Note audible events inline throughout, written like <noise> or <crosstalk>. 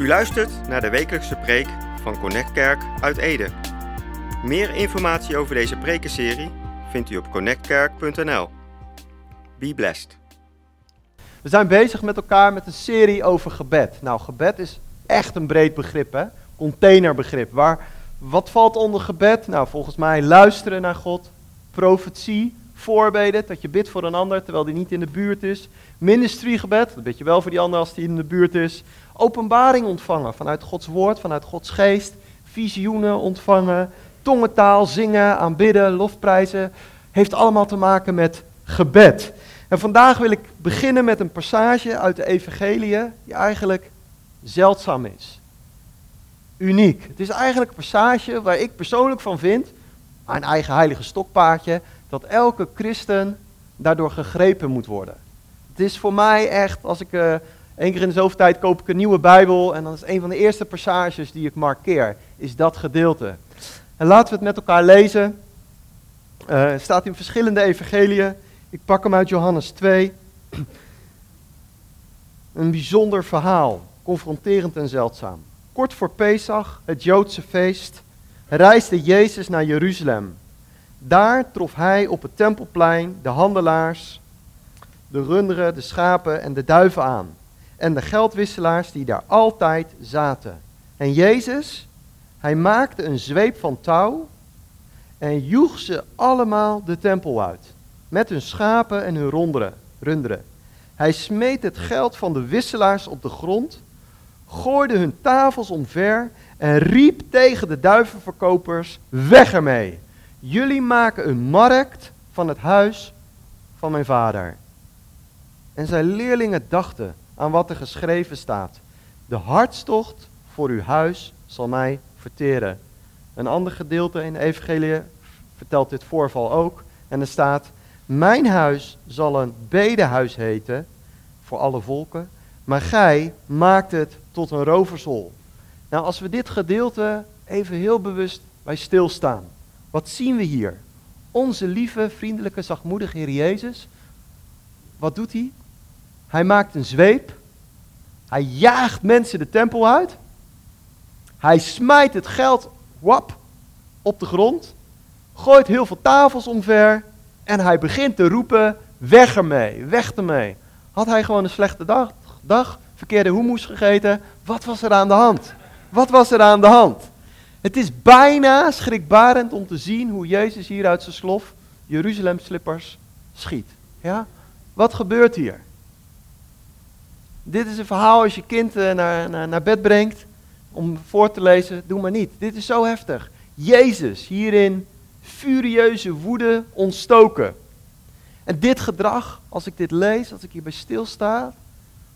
U luistert naar de wekelijkse preek van Connect Kerk uit Ede. Meer informatie over deze prekenserie vindt u op connectkerk.nl. Be blessed. We zijn bezig met elkaar met een serie over gebed. Nou, gebed is echt een breed begrip, hè? Containerbegrip. Waar, wat valt onder gebed? Nou, volgens mij luisteren naar God, profetie, voorbeden, dat je bidt voor een ander terwijl die niet in de buurt is. Ministrygebed, dat bid je wel voor die ander als die in de buurt is. Openbaring ontvangen vanuit Gods woord, vanuit Gods geest. Visioenen ontvangen, tongentaal, zingen, aanbidden, lofprijzen. Heeft allemaal te maken met gebed. En vandaag wil ik beginnen met een passage uit de Evangelie die eigenlijk zeldzaam is. Uniek. Het is eigenlijk een passage waar ik persoonlijk van vind, een eigen heilige stokpaardje, dat elke christen daardoor gegrepen moet worden. Het is voor mij echt, als ik uh, één keer in de zoveel tijd koop ik een nieuwe Bijbel en dan is een van de eerste passages die ik markeer, is dat gedeelte. En laten we het met elkaar lezen. Uh, staat in verschillende evangeliën. Ik pak hem uit Johannes 2. Een bijzonder verhaal, confronterend en zeldzaam. Kort voor Pesach, het Joodse feest, reisde Jezus naar Jeruzalem. Daar trof hij op het tempelplein de handelaars, de runderen, de schapen en de duiven aan. En de geldwisselaars die daar altijd zaten. En Jezus, hij maakte een zweep van touw en joeg ze allemaal de tempel uit. Met hun schapen en hun ronderen, runderen. Hij smeet het geld van de wisselaars op de grond, gooide hun tafels omver en riep tegen de duivenverkopers: Weg ermee! Jullie maken een markt van het huis van mijn vader. En zijn leerlingen dachten aan wat er geschreven staat. De hartstocht voor uw huis zal mij verteren. Een ander gedeelte in de Evangelie vertelt dit voorval ook. En er staat, mijn huis zal een bedehuis heten voor alle volken, maar gij maakt het tot een rovershol. Nou, als we dit gedeelte even heel bewust bij stilstaan. Wat zien we hier? Onze lieve, vriendelijke, zachtmoedige Heer Jezus. Wat doet hij? Hij maakt een zweep. Hij jaagt mensen de tempel uit. Hij smijt het geld wap, op de grond. Gooit heel veel tafels omver. En hij begint te roepen: weg ermee, weg ermee. Had hij gewoon een slechte dag, dag verkeerde hummus gegeten? Wat was er aan de hand? Wat was er aan de hand? Het is bijna schrikbarend om te zien hoe Jezus hier uit zijn slof Jeruzalem slippers schiet. Ja? Wat gebeurt hier? Dit is een verhaal als je kind eh, naar, naar, naar bed brengt om voor te lezen. Doe maar niet. Dit is zo heftig. Jezus hierin furieuze woede ontstoken. En dit gedrag, als ik dit lees, als ik hierbij stilsta,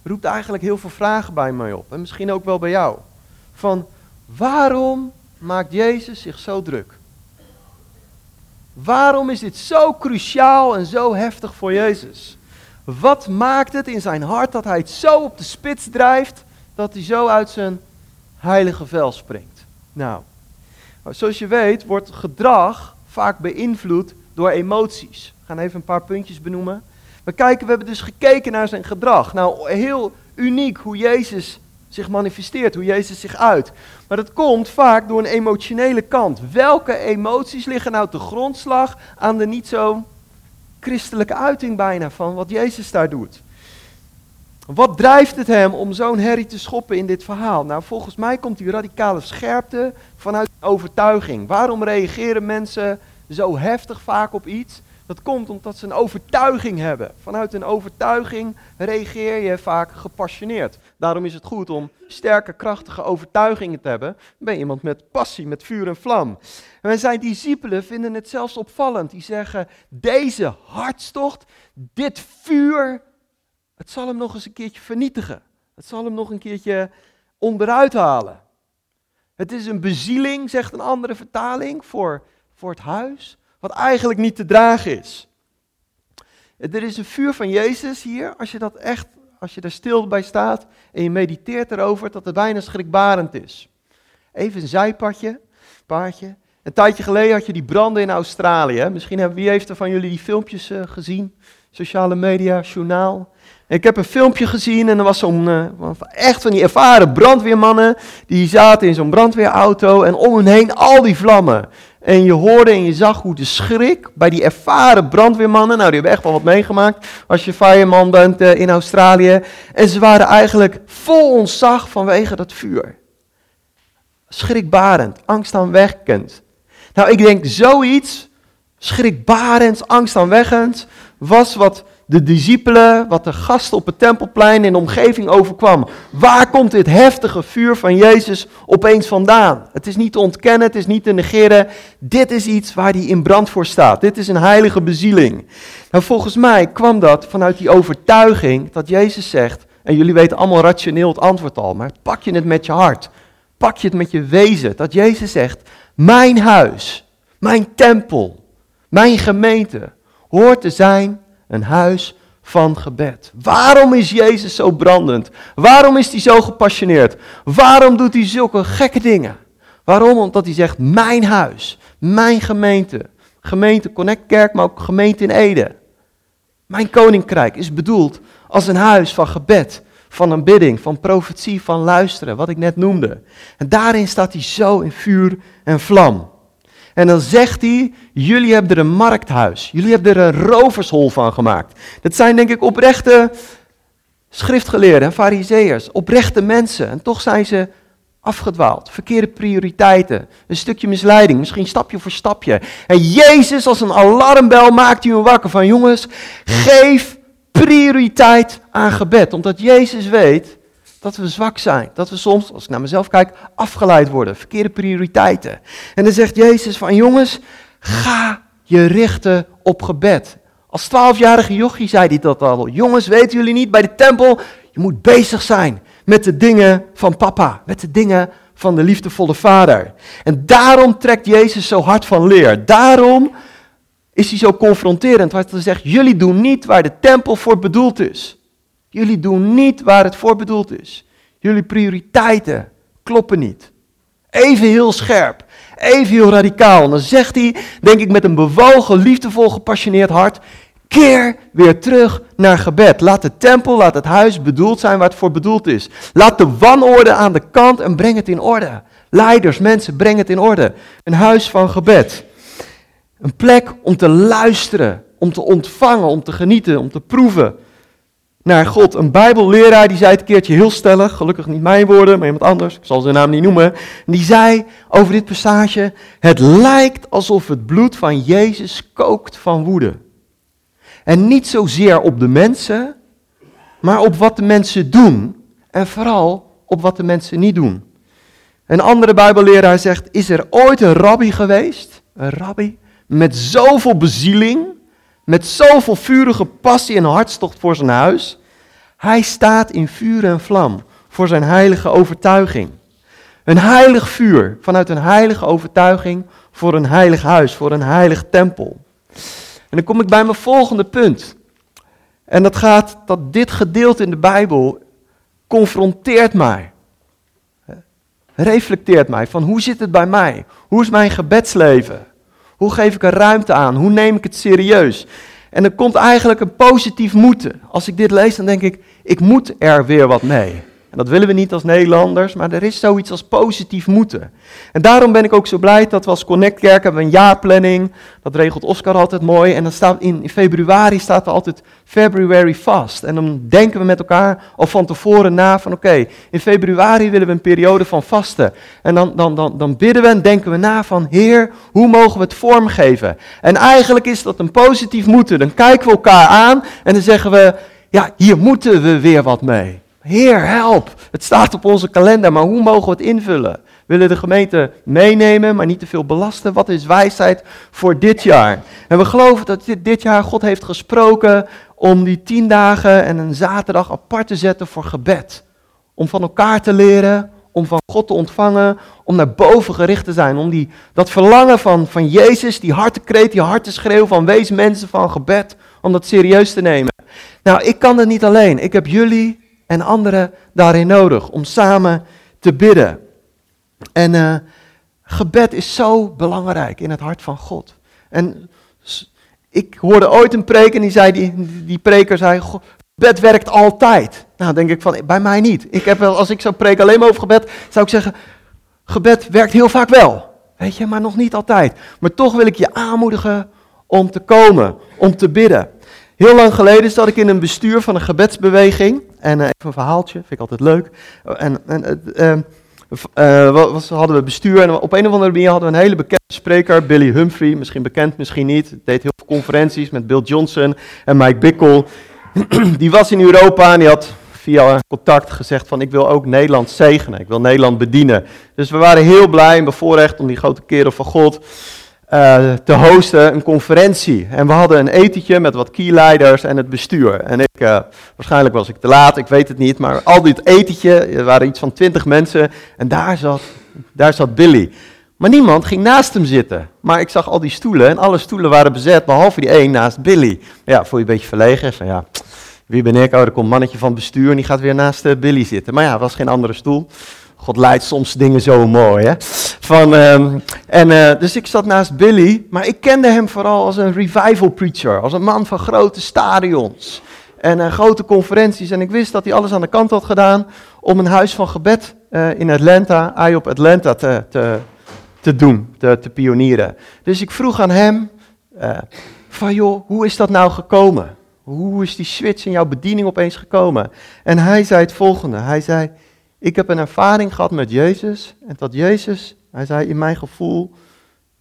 roept eigenlijk heel veel vragen bij mij op. En misschien ook wel bij jou. Van waarom maakt Jezus zich zo druk? Waarom is dit zo cruciaal en zo heftig voor Jezus? Wat maakt het in zijn hart dat hij het zo op de spits drijft, dat hij zo uit zijn heilige vel springt? Nou, zoals je weet wordt gedrag vaak beïnvloed door emoties. We gaan even een paar puntjes benoemen. We kijken, we hebben dus gekeken naar zijn gedrag. Nou, heel uniek hoe Jezus zich manifesteert, hoe Jezus zich uit. Maar dat komt vaak door een emotionele kant. Welke emoties liggen nou te grondslag aan de niet zo christelijke uiting bijna van wat Jezus daar doet? Wat drijft het hem om zo'n herrie te schoppen in dit verhaal? Nou, volgens mij komt die radicale scherpte vanuit overtuiging. Waarom reageren mensen zo heftig vaak op iets? Dat komt omdat ze een overtuiging hebben. Vanuit een overtuiging reageer je vaak gepassioneerd. Daarom is het goed om sterke, krachtige overtuigingen te hebben. Ben iemand met passie, met vuur en vlam. En zijn discipelen vinden het zelfs opvallend. Die zeggen, deze hartstocht, dit vuur, het zal hem nog eens een keertje vernietigen. Het zal hem nog een keertje onderuit halen. Het is een bezieling, zegt een andere vertaling, voor, voor het huis wat eigenlijk niet te dragen is. Er is een vuur van Jezus hier, als je dat echt, als je er stil bij staat en je mediteert erover, dat het bijna schrikbarend is. Even een zijpadje, paardje. Een tijdje geleden had je die branden in Australië. Misschien hebben, wie heeft er van jullie die filmpjes uh, gezien? Sociale media, journaal. Ik heb een filmpje gezien en er was zo'n, uh, echt van die ervaren brandweermannen, die zaten in zo'n brandweerauto en om hen heen al die vlammen. En je hoorde en je zag hoe de schrik bij die ervaren brandweermannen, nou die hebben echt wel wat meegemaakt als je fireman bent uh, in Australië. En ze waren eigenlijk vol ontzag vanwege dat vuur. Schrikbarend, angstaanwekkend. Nou ik denk zoiets, schrikbarend, angstaanwekkend, was wat de discipelen, wat de gasten op het tempelplein in de omgeving overkwam. Waar komt dit heftige vuur van Jezus opeens vandaan? Het is niet te ontkennen, het is niet te negeren. Dit is iets waar hij in brand voor staat. Dit is een heilige bezieling. Nou, volgens mij kwam dat vanuit die overtuiging dat Jezus zegt, en jullie weten allemaal rationeel het antwoord al, maar pak je het met je hart. Pak je het met je wezen. Dat Jezus zegt, mijn huis, mijn tempel, mijn gemeente hoort te zijn een huis van gebed. Waarom is Jezus zo brandend? Waarom is hij zo gepassioneerd? Waarom doet hij zulke gekke dingen? Waarom? Omdat hij zegt, mijn huis, mijn gemeente, gemeente Connect Kerk, maar ook gemeente in Ede. Mijn koninkrijk is bedoeld als een huis van gebed, van aanbidding, van profetie, van luisteren, wat ik net noemde. En daarin staat hij zo in vuur en vlam. En dan zegt hij, jullie hebben er een markthuis, jullie hebben er een rovershol van gemaakt. Dat zijn denk ik oprechte schriftgeleerden en fariseërs, oprechte mensen. En toch zijn ze afgedwaald, verkeerde prioriteiten, een stukje misleiding, misschien stapje voor stapje. En Jezus als een alarmbel maakt u wakker van jongens, geef prioriteit aan gebed. Omdat Jezus weet, dat we zwak zijn. Dat we soms, als ik naar mezelf kijk, afgeleid worden. Verkeerde prioriteiten. En dan zegt Jezus van jongens, ga je richten op gebed. Als twaalfjarige jochie zei hij dat al. Jongens, weten jullie niet bij de tempel? Je moet bezig zijn met de dingen van papa. Met de dingen van de liefdevolle vader. En daarom trekt Jezus zo hard van leer. Daarom is hij zo confronterend. Want hij zegt, jullie doen niet waar de tempel voor bedoeld is. Jullie doen niet waar het voor bedoeld is. Jullie prioriteiten kloppen niet. Even heel scherp, even heel radicaal. En dan zegt hij, denk ik met een bewogen, liefdevol, gepassioneerd hart, keer weer terug naar gebed. Laat de tempel, laat het huis bedoeld zijn waar het voor bedoeld is. Laat de wanorde aan de kant en breng het in orde. Leiders, mensen, breng het in orde. Een huis van gebed. Een plek om te luisteren, om te ontvangen, om te genieten, om te proeven naar God. Een bijbelleraar die zei het een keertje heel stellig, gelukkig niet mijn woorden, maar iemand anders, ik zal zijn naam niet noemen. Die zei over dit passage, het lijkt alsof het bloed van Jezus kookt van woede. En niet zozeer op de mensen, maar op wat de mensen doen en vooral op wat de mensen niet doen. Een andere bijbelleraar zegt, is er ooit een rabbi geweest, een rabbi, met zoveel bezieling met zoveel vurige passie en hartstocht voor zijn huis. Hij staat in vuur en vlam voor zijn heilige overtuiging. Een heilig vuur vanuit een heilige overtuiging voor een heilig huis, voor een heilig tempel. En dan kom ik bij mijn volgende punt. En dat gaat dat dit gedeelte in de Bijbel confronteert mij. Reflecteert mij van hoe zit het bij mij? Hoe is mijn gebedsleven? Hoe geef ik er ruimte aan? Hoe neem ik het serieus? En er komt eigenlijk een positief moeten. Als ik dit lees, dan denk ik, ik moet er weer wat mee. En dat willen we niet als Nederlanders, maar er is zoiets als positief moeten. En daarom ben ik ook zo blij dat we als Connect Kerk hebben een jaarplanning. Dat regelt Oscar altijd mooi. En dan staat in, februari staat er altijd February Fast. En dan denken we met elkaar al van tevoren na van oké, in februari willen we een periode van vasten. En dan, dan, dan, dan bidden we en denken we na van Heer, hoe mogen we het vormgeven? En eigenlijk is dat een positief moeten. Dan kijken we elkaar aan en dan zeggen we, ja, hier moeten we weer wat mee. Heer, help. Het staat op onze kalender, maar hoe mogen we het invullen? Willen de gemeente meenemen, maar niet te veel belasten. Wat is wijsheid voor dit jaar? En we geloven dat dit, dit jaar God heeft gesproken om die tien dagen en een zaterdag apart te zetten voor gebed. Om van elkaar te leren, om van God te ontvangen, om naar boven gericht te zijn. Om die, dat verlangen van, van Jezus, die hartekreet, die harteschreeuw van wees mensen van gebed, om dat serieus te nemen. Nou, ik kan dat niet alleen. Ik heb jullie en anderen daarin nodig om samen te bidden. En uh, gebed is zo belangrijk in het hart van God. En ik hoorde ooit een preek en die, zei, die, die preker zei, Gebed werkt altijd. Nou, denk ik van, bij mij niet. Ik heb wel, als ik zou preken alleen maar over gebed, zou ik zeggen, gebed werkt heel vaak wel. Weet je, maar nog niet altijd. Maar toch wil ik je aanmoedigen om te komen, om te bidden. Heel lang geleden zat ik in een bestuur van een gebedsbeweging. En uh, even een verhaaltje, vind ik altijd leuk. En, en uh, uh, hadden we bestuur en op een of andere manier hadden we een hele bekende spreker, Billy Humphrey, misschien bekend, misschien niet. Deed heel veel conferenties met Bill Johnson en Mike Bickle. <clears throat> die was in Europa en die had via contact gezegd van ik wil ook Nederland zegenen, ik wil Nederland bedienen. Dus we waren heel blij en bevoorrecht om die grote kerel van God uh, te hosten, een conferentie. En we hadden een etentje met wat keyleiders en het bestuur. En ik, uh, waarschijnlijk was ik te laat, ik weet het niet, maar al dit etentje, er waren iets van twintig mensen en daar zat, daar zat Billy. Maar niemand ging naast hem zitten. Maar ik zag al die stoelen en alle stoelen waren bezet, behalve die één naast Billy. Ja, voel je een beetje verlegen. Van ja, wie ben ik? Oh, er komt een mannetje van bestuur en die gaat weer naast uh, Billy zitten. Maar ja, er was geen andere stoel. God leidt soms dingen zo mooi, hè? Van, um, en, uh, dus ik zat naast Billy, maar ik kende hem vooral als een revival preacher, als een man van grote stadions en uh, grote conferenties. En ik wist dat hij alles aan de kant had gedaan om een huis van gebed uh, in Atlanta, I op Atlanta, te, te, te doen, te, te pionieren. Dus ik vroeg aan hem, van joh, hoe is dat nou gekomen? Hoe is die switch in jouw bediening opeens gekomen? En hij zei het volgende, hij zei... Ik heb een ervaring gehad met Jezus. En dat Jezus, hij zei in mijn gevoel,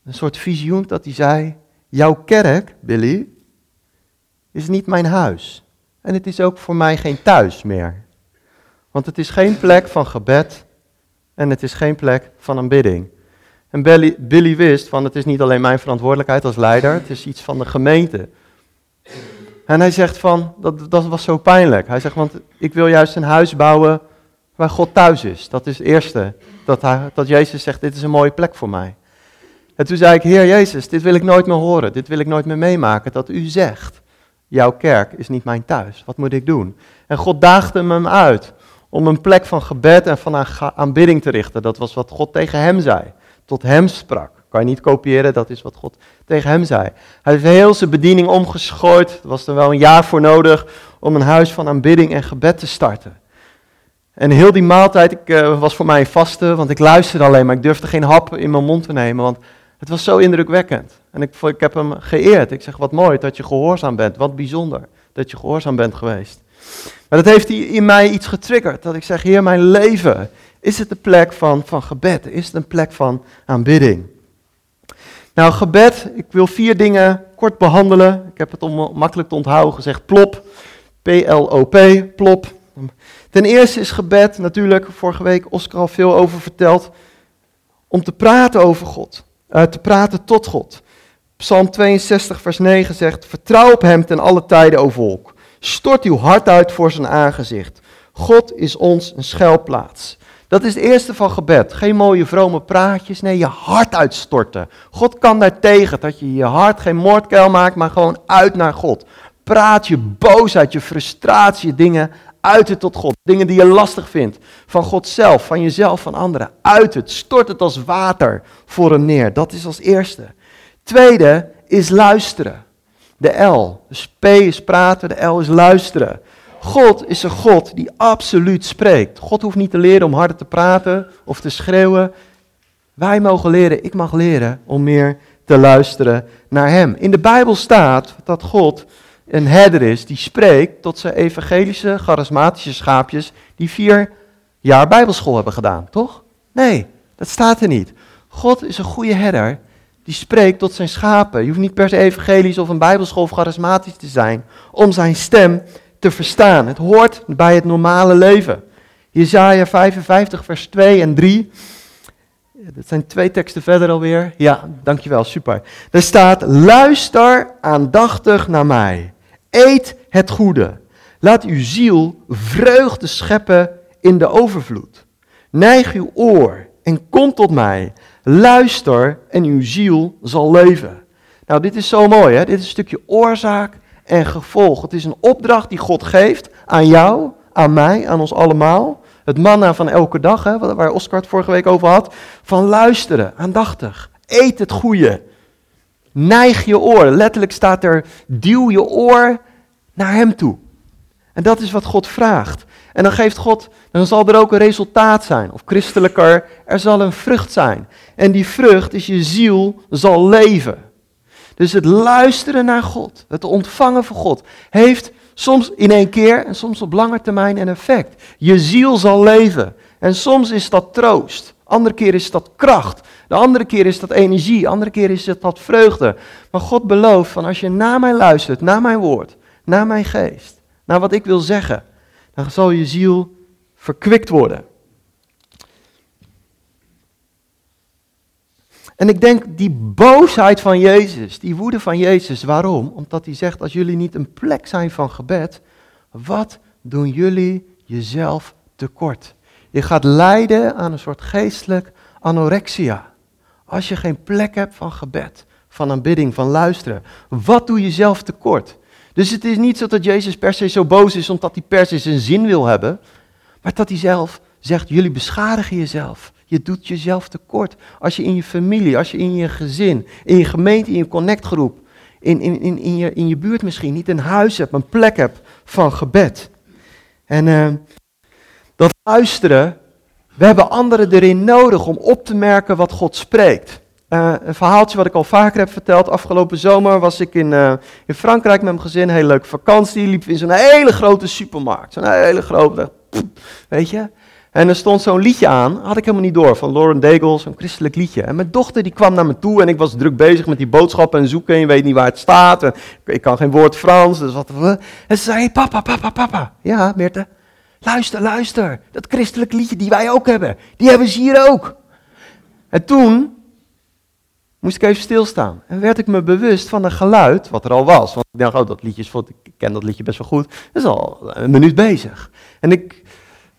een soort visioen dat hij zei: Jouw kerk, Billy, is niet mijn huis. En het is ook voor mij geen thuis meer. Want het is geen plek van gebed en het is geen plek van aanbidding. En Billy, wist van het is niet alleen mijn verantwoordelijkheid als leider, het is iets van de gemeente. En hij zegt van, dat, dat was zo pijnlijk. Hij zegt, want ik wil juist een huis bouwen waar God thuis is. Dat is het eerste. Dat, hij, dat Jezus zegt, dit is een mooie plek voor mij. En toen zei ik, Heer Jezus, dit wil ik nooit meer horen. Dit wil ik nooit meer meemaken. Dat u zegt, jouw kerk is niet mijn thuis. Wat moet ik doen? En God daagde hem uit om een plek van gebed en van aanbidding te richten. Dat was wat God tegen hem zei. Tot hem sprak. Kan je niet kopiëren, dat is wat God tegen hem zei. Hij heeft heel zijn bediening omgeschooid. Er was er wel een jaar voor nodig om een huis van aanbidding en gebed te starten. En heel die maaltijd ik, uh, was voor mij vaste, want ik luisterde alleen, maar ik durfde geen hap in mijn mond te nemen, want het was zo indrukwekkend. En ik, ik heb hem geëerd. Ik zeg, wat mooi dat je gehoorzaam bent, wat bijzonder dat je gehoorzaam bent geweest. Maar dat heeft in mij iets getriggerd, dat ik zeg, Heer, mijn leven, is het een plek van, van gebed? Is het een plek van aanbidding? Nou, gebed, ik wil vier dingen kort behandelen. Ik heb het om makkelijk te onthouden gezegd, plop, P-L-O-P, plop. Ten eerste is gebed, natuurlijk, vorige week Oscar al veel over verteld, om te praten over God, uh, te praten tot God. Psalm 62, vers 9 zegt, vertrouw op Hem ten alle tijden, o volk. Stort uw hart uit voor zijn aangezicht. God is ons een schuilplaats. Dat is het eerste van gebed. Geen mooie vrome praatjes, nee, je hart uitstorten. God kan daar tegen, dat je je hart geen moordkuil maakt, maar gewoon uit naar God. Praat je boosheid, je frustratie, dingen uit het tot God. Dingen die je lastig vindt. Van God zelf, van jezelf, van anderen. Uit het. Stort het als water voor hem neer. Dat is als eerste. Tweede is luisteren. De L. Dus P is praten, de L is luisteren. God is een God die absoluut spreekt. God hoeft niet te leren om harder te praten of te schreeuwen. Wij mogen leren, ik mag leren om meer te luisteren naar Hem. In de Bijbel staat dat God een herder is die spreekt tot zijn evangelische, charismatische schaapjes die vier jaar bijbelschool hebben gedaan, toch? Nee, dat staat er niet. God is een goede herder die spreekt tot zijn schapen. Je hoeft niet per se evangelisch of een bijbelschool of charismatisch te zijn om zijn stem te verstaan. Het hoort bij het normale leven. Jezaja 55 vers 2 en 3. Dat zijn twee teksten verder alweer. Ja, dankjewel, super. Er staat, luister aandachtig naar mij. Eet het goede. Laat uw ziel vreugde scheppen in de overvloed. Neig uw oor en kom tot mij. Luister en uw ziel zal leven. Nou, dit is zo mooi, hè? Dit is een stukje oorzaak en gevolg. Het is een opdracht die God geeft aan jou, aan mij, aan ons allemaal. Het manna van elke dag, hè, waar Oscar het vorige week over had. Van luisteren, aandachtig. Eet het goede. Neig je oor. Letterlijk staat er, duw je oor naar hem toe. En dat is wat God vraagt. En dan geeft God, dan zal er ook een resultaat zijn. Of christelijker, er zal een vrucht zijn. En die vrucht is je ziel zal leven. Dus het luisteren naar God, het ontvangen van God, heeft soms in één keer en soms op lange termijn een effect. Je ziel zal leven. En soms is dat troost. Andere keer is dat kracht. De andere keer is dat energie. De andere keer is het dat vreugde. Maar God belooft van als je naar mij luistert, naar mijn woord, naar mijn geest, naar wat ik wil zeggen, dan zal je ziel verkwikt worden. En ik denk die boosheid van Jezus, die woede van Jezus, waarom? Omdat hij zegt, als jullie niet een plek zijn van gebed, wat doen jullie jezelf tekort? Je gaat lijden aan een soort geestelijk anorexia. Als je geen plek hebt van gebed, van aanbidding, van luisteren. Wat doe je zelf tekort? Dus het is niet zo dat Jezus per se zo boos is omdat hij per se zijn zin wil hebben. Maar dat hij zelf zegt, jullie beschadigen jezelf. Je doet jezelf tekort. Als je in je familie, als je in je gezin, in je gemeente, in je connectgroep, in, in, in, in, je, in je buurt misschien niet een huis hebt, een plek hebt van gebed. En uh, dat luisteren, we hebben anderen erin nodig om op te merken wat God spreekt. Uh, een verhaaltje wat ik al vaker heb verteld. Afgelopen zomer was ik in, uh, in Frankrijk met mijn gezin. Hele leuke vakantie. Liep in zo'n hele grote supermarkt. Zo'n hele grote, weet je. En er stond zo'n liedje aan, had ik helemaal niet door, van Lauren Daigle, zo'n christelijk liedje. En mijn dochter die kwam naar me toe en ik was druk bezig met die boodschappen en zoeken en je weet niet waar het staat. En ik kan geen woord Frans, dus wat. En ze zei, papa, papa, papa. Ja, Meerte, luister, luister. Dat christelijk liedje die wij ook hebben, die hebben ze hier ook. En toen moest ik even stilstaan. En werd ik me bewust van een geluid wat er al was. Want ik dacht, oh, dat liedje is ik ken dat liedje best wel goed. Dat is al een minuut bezig. En ik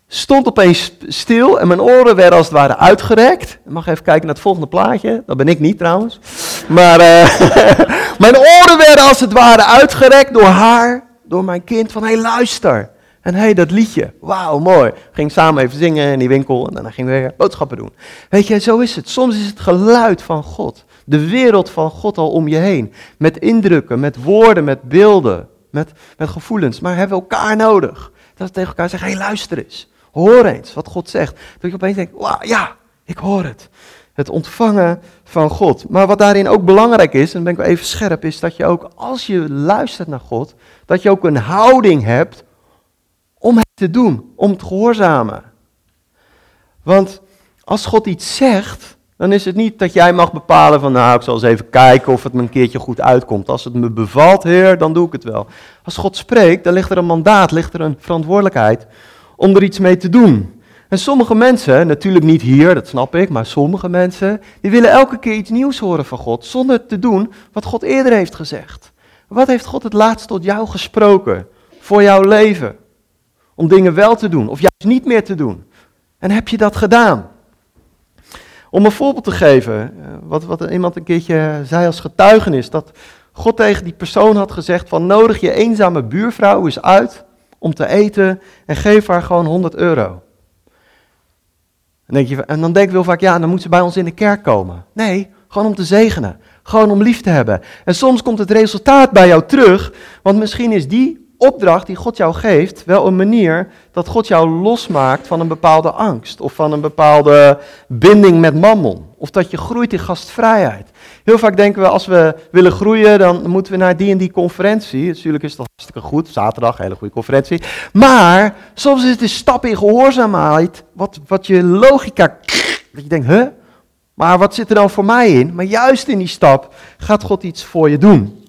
stond opeens stil en mijn oren werden als het ware uitgerekt. Ik mag even kijken naar het volgende plaatje. Dat ben ik niet trouwens. Maar uh, <laughs> mijn oren werden als het ware uitgerekt door haar, door mijn kind. Van, hé luister. En hé, hey, dat liedje. Wauw, mooi. Ging samen even zingen in die winkel en daarna gingen we weer boodschappen doen. Weet je, zo is het. Soms is het geluid van God. De wereld van God al om je heen. Met indrukken, met woorden, met beelden, met, met gevoelens. Maar hebben we elkaar nodig. Dat we tegen elkaar zeggen, hé luister eens. Hoor eens wat God zegt. Dat je opeens denkt, wow, ja, ik hoor het. Het ontvangen van God. Maar wat daarin ook belangrijk is, en dan ben ik wel even scherp, is dat je ook als je luistert naar God, dat je ook een houding hebt te doen, om te gehoorzamen. Want als God iets zegt, dan is het niet dat jij mag bepalen van, nou, ik zal eens even kijken of het me een keertje goed uitkomt. Als het me bevalt, Heer, dan doe ik het wel. Als God spreekt, dan ligt er een mandaat, ligt er een verantwoordelijkheid om er iets mee te doen. En sommige mensen, natuurlijk niet hier, dat snap ik, maar sommige mensen, die willen elke keer iets nieuws horen van God, zonder te doen wat God eerder heeft gezegd. Wat heeft God het laatst tot jou gesproken voor jouw leven? Om dingen wel te doen of juist niet meer te doen. En heb je dat gedaan? Om een voorbeeld te geven, eh, wat, wat iemand een keertje zei als getuigenis, dat God tegen die persoon had gezegd van nodig je eenzame buurvrouw eens uit om te eten en geef haar gewoon 100 euro. En, denk je, en dan denk ik wel vaak, ja, dan moet ze bij ons in de kerk komen. Nee, gewoon om te zegenen. Gewoon om lief te hebben. En soms komt het resultaat bij jou terug, want misschien is die opdracht die God jou geeft wel een manier dat God jou losmaakt van een bepaalde angst of van een bepaalde binding met mammon. Of dat je groeit in gastvrijheid. Heel vaak denken we als we willen groeien, dan moeten we naar die en die conferentie. Natuurlijk is dat hartstikke goed, zaterdag, hele goede conferentie. Maar soms is het een stap in gehoorzaamheid, wat, wat je logica, dat je denkt, huh? Maar wat zit er dan voor mij in? Maar juist in die stap gaat God iets voor je doen.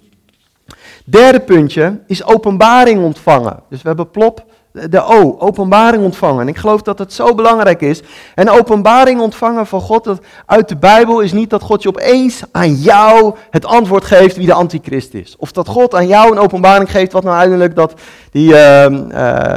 Derde puntje is openbaring ontvangen. Dus we hebben plop, de O, openbaring ontvangen. En ik geloof dat het zo belangrijk is. En openbaring ontvangen van God dat uit de Bijbel is niet dat God je opeens aan jou het antwoord geeft wie de antichrist is. Of dat God aan jou een openbaring geeft wat nou uiteindelijk dat, die, uh, uh,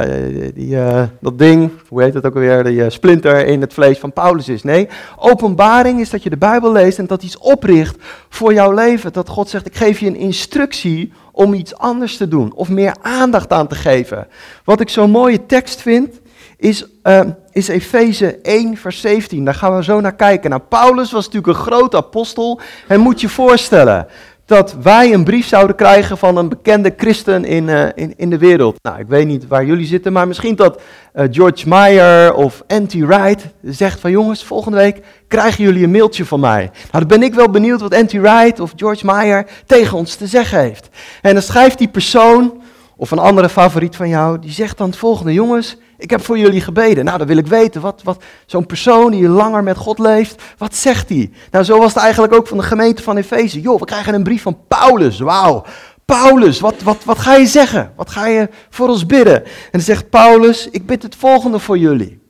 die, uh, dat ding, hoe heet het ook alweer, die splinter in het vlees van Paulus is. Nee, openbaring is dat je de Bijbel leest en dat iets opricht voor jouw leven. Dat God zegt, ik geef je een instructie om iets anders te doen of meer aandacht aan te geven. Wat ik zo'n mooie tekst vind, is, uh, is Efeze 1, vers 17. Daar gaan we zo naar kijken. Nou, Paulus was natuurlijk een groot apostel. En moet je voorstellen, dat wij een brief zouden krijgen van een bekende christen in, uh, in, in de wereld. Nou, ik weet niet waar jullie zitten, maar misschien dat uh, George Meyer of Anti Wright zegt van jongens, volgende week krijgen jullie een mailtje van mij. Nou, dan ben ik wel benieuwd wat Anti Wright of George Meyer tegen ons te zeggen heeft. En dan schrijft die persoon, of een andere favoriet van jou, die zegt dan het volgende, jongens, ik heb voor jullie gebeden. Nou, dan wil ik weten, wat, wat zo'n persoon die langer met God leeft, wat zegt hij? Nou, zo was het eigenlijk ook van de gemeente van Efeze. Joh, we krijgen een brief van Paulus, wauw. Paulus, wat, wat, wat ga je zeggen? Wat ga je voor ons bidden? En dan zegt Paulus, ik bid het volgende voor jullie.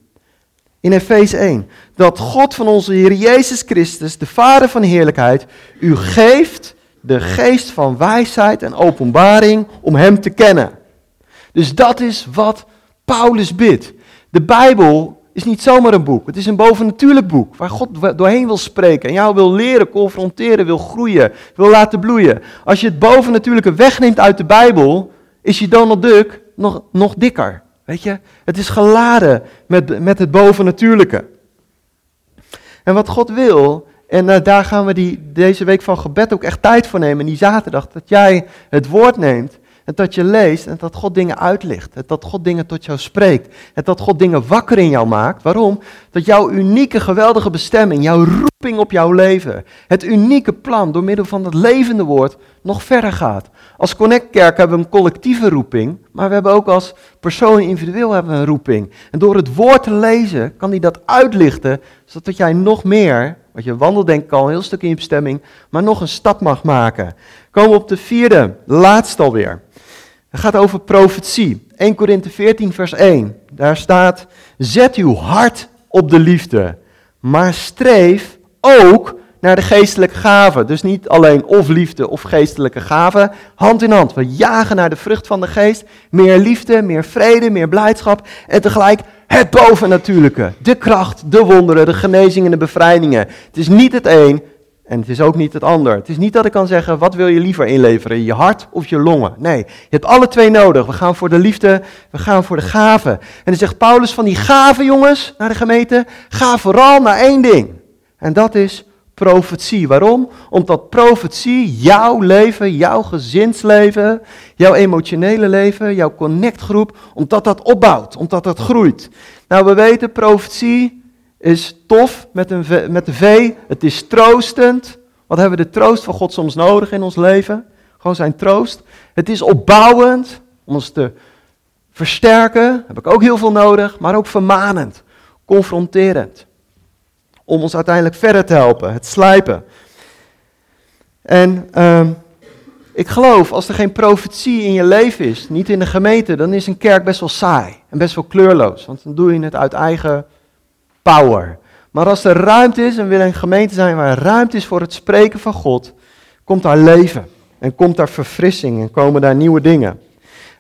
In Efeze 1. Dat God van onze Heer Jezus Christus, de Vader van heerlijkheid, u geeft de geest van wijsheid en openbaring om Hem te kennen. Dus dat is wat Paulus bidt. De Bijbel is niet zomaar een boek. Het is een bovennatuurlijk boek waar God doorheen wil spreken en jou wil leren, confronteren, wil groeien, wil laten bloeien. Als je het bovennatuurlijke wegneemt uit de Bijbel, is je Donald Duck nog, nog dikker. Weet je? Het is geladen met, met het bovennatuurlijke. En wat God wil, en uh, daar gaan we die, deze week van gebed ook echt tijd voor nemen, die zaterdag, dat jij het woord neemt en dat je leest en dat God dingen uitlicht. En dat God dingen tot jou spreekt. En dat God dingen wakker in jou maakt. Waarom? Dat jouw unieke, geweldige bestemming, jouw roeping op jouw leven, het unieke plan door middel van het levende woord nog verder gaat. Als Connect Kerk hebben we een collectieve roeping, maar we hebben ook als persoon individueel hebben we een roeping. En door het woord te lezen kan hij dat uitlichten, zodat jij nog meer, want je wandelt denk ik al een heel stuk in je bestemming, maar nog een stap mag maken. Komen we op de vierde, laatste alweer. Het gaat over profetie. 1 Korinthe 14, vers 1. Daar staat: Zet uw hart op de liefde, maar streef ook naar de geestelijke gaven. Dus niet alleen of liefde of geestelijke gaven. Hand in hand. We jagen naar de vrucht van de geest. Meer liefde, meer vrede, meer blijdschap. En tegelijk het bovennatuurlijke. De kracht, de wonderen, de genezingen en de bevrijdingen. Het is niet het een, en het is ook niet het ander. Het is niet dat ik kan zeggen, wat wil je liever inleveren, je hart of je longen? Nee, je hebt alle twee nodig. We gaan voor de liefde, we gaan voor de gaven. En dan zegt Paulus van die gaven, jongens, naar de gemeente, ga vooral naar één ding. En dat is profetie. Waarom? Omdat profetie jouw leven, jouw gezinsleven, jouw emotionele leven, jouw connectgroep, omdat dat opbouwt, omdat dat groeit. Nou, we weten, profetie is tof met, een v, met de V. Het is troostend. Wat hebben we de troost van God soms nodig in ons leven? Gewoon zijn troost. Het is opbouwend om ons te versterken. Heb ik ook heel veel nodig. Maar ook vermanend. Confronterend. Om ons uiteindelijk verder te helpen. Het slijpen. En uh, ik geloof, als er geen profetie in je leven is, niet in de gemeente, dan is een kerk best wel saai en best wel kleurloos. Want dan doe je het uit eigen power. Maar als er ruimte is, en wil een gemeente zijn waar ruimte is voor het spreken van God, komt daar leven. En komt daar verfrissing en komen daar nieuwe dingen.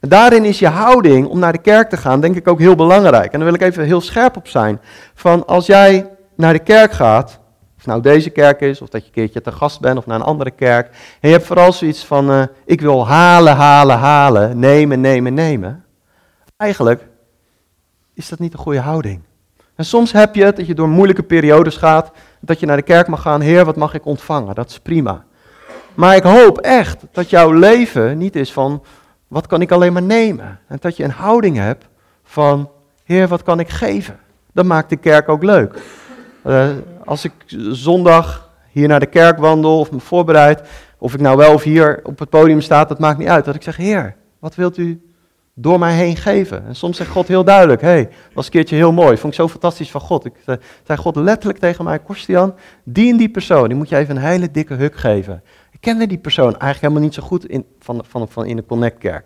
En daarin is je houding om naar de kerk te gaan, denk ik ook heel belangrijk. En daar wil ik even heel scherp op zijn. Van als jij naar de kerk gaat, of nou deze kerk is, of dat je een keertje te gast bent of naar een andere kerk. En je hebt vooral zoiets van, uh, ik wil halen, halen, halen, nemen, nemen, nemen. Eigenlijk is dat niet een goede houding. En soms heb je het dat je door moeilijke periodes gaat, dat je naar de kerk mag gaan, Heer, wat mag ik ontvangen? Dat is prima. Maar ik hoop echt dat jouw leven niet is van, wat kan ik alleen maar nemen? En dat je een houding hebt van, Heer, wat kan ik geven? Dat maakt de kerk ook leuk. Uh, als ik zondag hier naar de kerk wandel of me voorbereid, of ik nou wel of hier op het podium sta, dat maakt niet uit. Dat ik zeg, Heer, wat wilt u door mij heen geven. En soms zegt God heel duidelijk, hé, hey, was een keertje heel mooi, vond ik zo fantastisch van God. Ik zei God letterlijk tegen mij, Kostian, die en die persoon, die moet je even een hele dikke huk geven. Ik kende die persoon eigenlijk helemaal niet zo goed in, van, van, van in de Connect-kerk.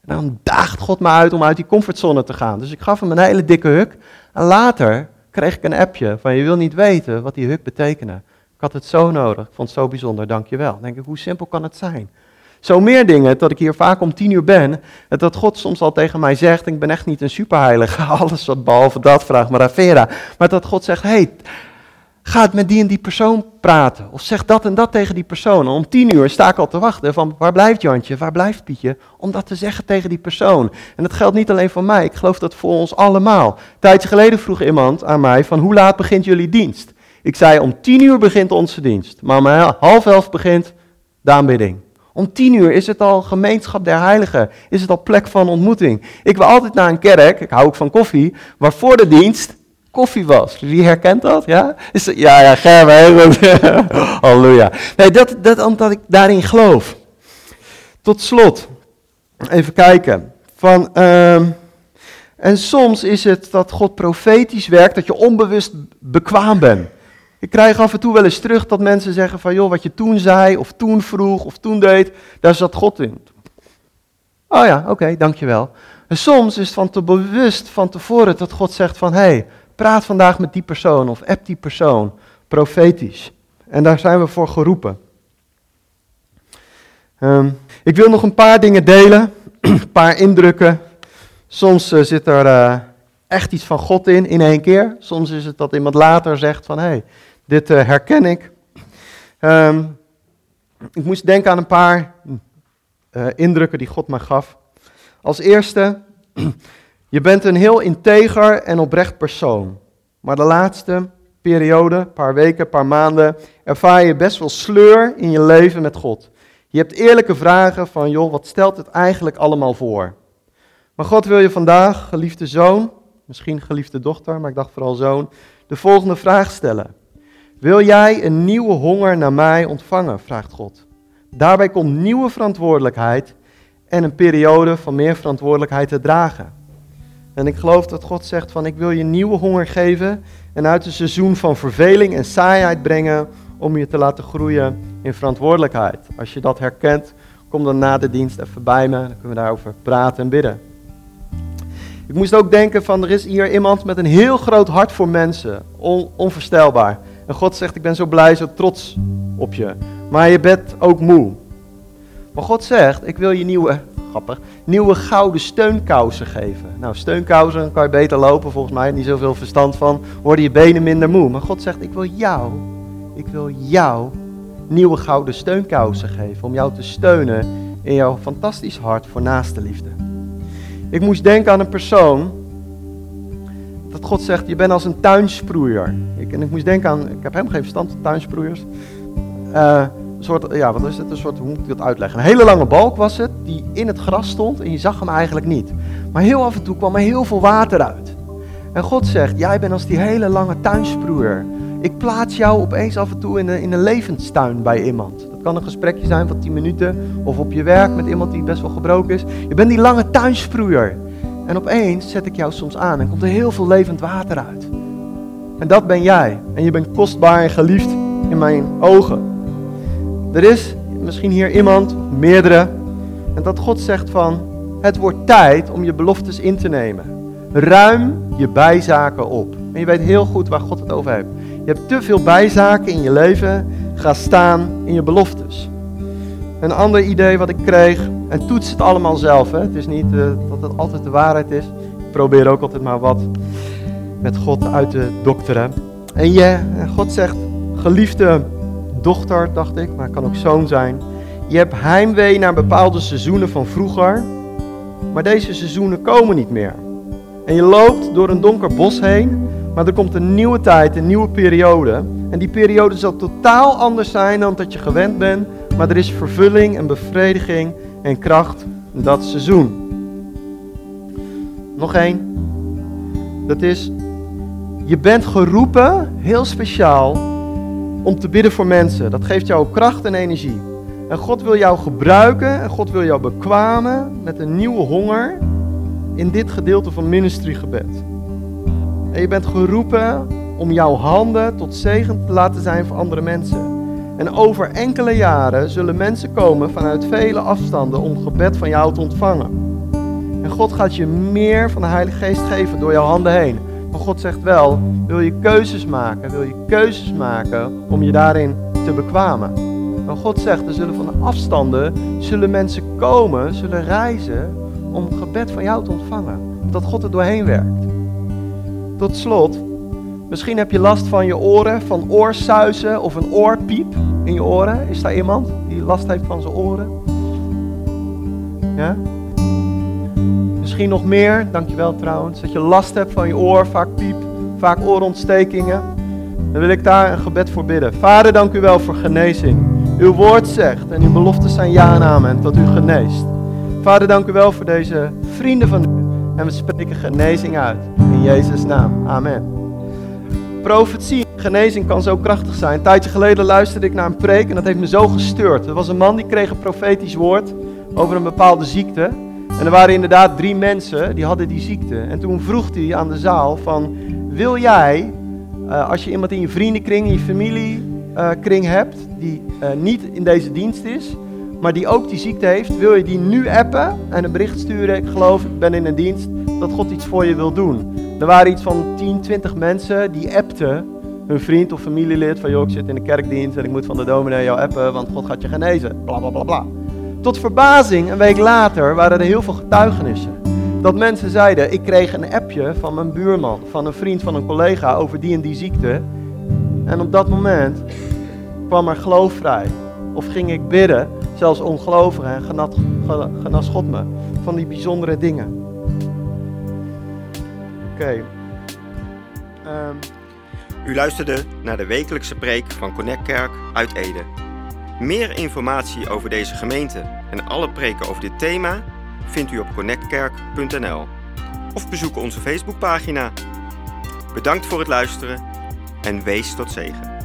En dan daagt God me uit om uit die comfortzone te gaan. Dus ik gaf hem een hele dikke huk. En later kreeg ik een appje van, je wil niet weten wat die huk betekende. Ik had het zo nodig, ik vond het zo bijzonder, dankjewel. Dan denk ik, hoe simpel kan het zijn? Zo meer dingen, dat ik hier vaak om tien uur ben, dat God soms al tegen mij zegt, ik ben echt niet een superheilige, <laughs> alles wat behalve dat, vraag maar aan Vera. Maar dat God zegt, hey, ga het met die en die persoon praten. Of zeg dat en dat tegen die persoon. En om tien uur sta ik al te wachten van, waar blijft Jantje, waar blijft Pietje? Om dat te zeggen tegen die persoon. En dat geldt niet alleen voor mij, ik geloof dat voor ons allemaal. Tijdje geleden vroeg iemand aan mij van, hoe laat begint jullie dienst? Ik zei, om tien uur begint onze dienst. Maar om half elf begint de aanbidding. Om tien uur is het al gemeenschap der heiligen. Is het al plek van ontmoeting. Ik wil altijd naar een kerk, ik hou ook van koffie, waar voor de dienst koffie was. Wie herkent dat? Ja, is het, ja, ja, Gerben. <laughs> Halleluja. Nee, dat, dat omdat ik daarin geloof. Tot slot, even kijken. Van, ehm, en soms is het dat God profetisch werkt, dat je onbewust bekwaam bent. Ik krijg af en toe wel eens terug dat mensen zeggen van, joh, wat je toen zei, of toen vroeg, of toen deed, daar zat God in. Oh ja, oké, dankjewel. En soms is het van te bewust van tevoren dat God zegt van, hé, hey, praat vandaag met die persoon of app die persoon, profetisch. En daar zijn we voor geroepen. Um, ik wil nog een paar dingen delen, <clears throat> een paar indrukken. Soms uh, zit er uh, echt iets van God in, in één keer. Soms is het dat iemand later zegt van, hé, hey, dit uh, herken ik. Um, ik moest denken aan een paar indrukken die God mij gaf. Als eerste, <clears throat> je bent een heel integer en oprecht persoon. Maar de laatste periode, paar weken, paar maanden, ervaar je best wel sleur in je leven met God. Je hebt eerlijke vragen van, joh, wat stelt het eigenlijk allemaal voor? Maar God wil je vandaag, geliefde zoon, misschien geliefde dochter, maar ik dacht vooral zoon, de volgende vraag stellen. Wil jij een nieuwe honger naar mij ontvangen? vraagt God. Daarbij komt nieuwe verantwoordelijkheid en een periode van meer verantwoordelijkheid te dragen. En ik geloof dat God zegt van ik wil je nieuwe honger geven en uit een seizoen van verveling en saaiheid brengen om je te laten groeien in verantwoordelijkheid. Als je dat herkent, kom dan na de dienst even bij me, dan kunnen we daarover praten en bidden. Ik moest ook denken van er is hier iemand met een heel groot hart voor mensen, onvoorstelbaar. En God zegt ik ben zo blij, zo trots op je. Maar je bent ook moe. Maar God zegt ik wil je nieuwe nieuwe gouden steunkousen geven. Nou, steunkousen kan je beter lopen, volgens mij, niet zoveel verstand van, worden je benen minder moe. Maar God zegt, ik wil jou, ik wil jou nieuwe gouden steunkousen geven, om jou te steunen in jouw fantastisch hart voor naaste liefde. Ik moest denken aan een persoon, dat God zegt, je bent als een tuinsproeier. Ik, en ik moest denken aan, ik heb helemaal geen verstand van tuinsproeiers. Een soort, ja, wat is het? Een soort, hoe moet ik dat uitleggen? Een hele lange balk was het, die in het gras stond en je zag hem eigenlijk niet. Maar heel af en toe kwam er heel veel water uit. En God zegt, jij bent als die hele lange tuinsproeier. Ik plaats jou opeens af en toe in een, in een levenstuin bij iemand. Dat kan een gesprekje zijn van 10 minuten of op je werk met iemand die best wel gebroken is. Je bent die lange tuinsproeier. En opeens zet ik jou soms aan en komt er heel veel levend water uit. En dat ben jij. En je bent kostbaar en geliefd in mijn ogen. Er is misschien hier iemand, meerdere, en dat God zegt van, het wordt tijd om je beloftes in te nemen. Ruim je bijzaken op. En je weet heel goed waar God het over heeft. Je hebt te veel bijzaken in je leven. Ga staan in je beloftes. Een ander idee wat ik kreeg, en toets het allemaal zelf. Hè. Het is niet uh, dat het altijd de waarheid is. Ik probeer ook altijd maar wat met God uit te dokteren. En je, God zegt, geliefde dochter, dacht ik, maar het kan ook zoon zijn. Je hebt heimwee naar bepaalde seizoenen van vroeger, maar deze seizoenen komen niet meer. En je loopt door een donker bos heen, maar er komt een nieuwe tijd, een nieuwe periode. En die periode zal totaal anders zijn dan dat je gewend bent, maar er is vervulling en bevrediging en kracht in dat seizoen. Nog één. Dat is, je bent geroepen, heel speciaal, om te bidden voor mensen. Dat geeft jou kracht en energie. En God wil jou gebruiken en God wil jou bekwamen met een nieuwe honger in dit gedeelte van ministrygebed. En je bent geroepen om jouw handen tot zegen te laten zijn voor andere mensen. En over enkele jaren zullen mensen komen vanuit vele afstanden om gebed van jou te ontvangen. En God gaat je meer van de Heilige Geest geven door jouw handen heen. Maar God zegt wel, wil je keuzes maken, wil je keuzes maken om je daarin te bekwamen. Maar God zegt, er zullen van afstanden, zullen mensen komen, zullen reizen om gebed van jou te ontvangen. Dat God er doorheen werkt. Tot slot, misschien heb je last van je oren, van oorsuizen of een oorpiep in je oren. Is daar iemand die last heeft van zijn oren? Ja? Misschien nog meer, dankjewel trouwens, dat je last hebt van je oor, vaak piep, vaak oorontstekingen. Dan wil ik daar een gebed voor bidden. Vader, dank u wel voor genezing. Uw woord zegt en uw beloften zijn ja en amen, dat u geneest. Vader, dank u wel voor deze vrienden van u. En we spreken genezing uit. In Jezus' naam. Amen. Profetie, genezing kan zo krachtig zijn. Een tijdje geleden luisterde ik naar een preek en dat heeft me zo gestuurd. Er was een man die kreeg een profetisch woord over een bepaalde ziekte. En er waren inderdaad drie mensen die hadden die ziekte. En toen vroeg hij aan de zaal van, wil jij, uh, als je iemand in je vriendenkring, in je familiekring uh, hebt, die uh, niet in deze dienst is, maar die ook die ziekte heeft, wil je die nu appen en een bericht sturen, ik geloof, ik ben in een dienst, dat God iets voor je wil doen. Er waren iets van 10, 20 mensen die appten hun vriend of familielid van joh, ik zit in de kerkdienst en ik moet van de dominee jou appen, want God gaat je genezen. Bla bla bla bla. Tot verbazing, een week later, waren er heel veel getuigenissen. Dat mensen zeiden, ik kreeg een appje van mijn buurman, van een vriend van een collega over die en die ziekte. En op dat moment kwam er geloof vrij. Of ging ik bidden, zelfs ongelovigen, en genas, genas God me van die bijzondere dingen. Oké. Um. U luisterde naar de wekelijkse preek van Connect Kerk uit Ede. Meer informatie over deze gemeente en alle preken over dit thema vindt u op connectkerk.nl of bezoek onze Facebookpagina. Bedankt voor het luisteren en wees tot zegen.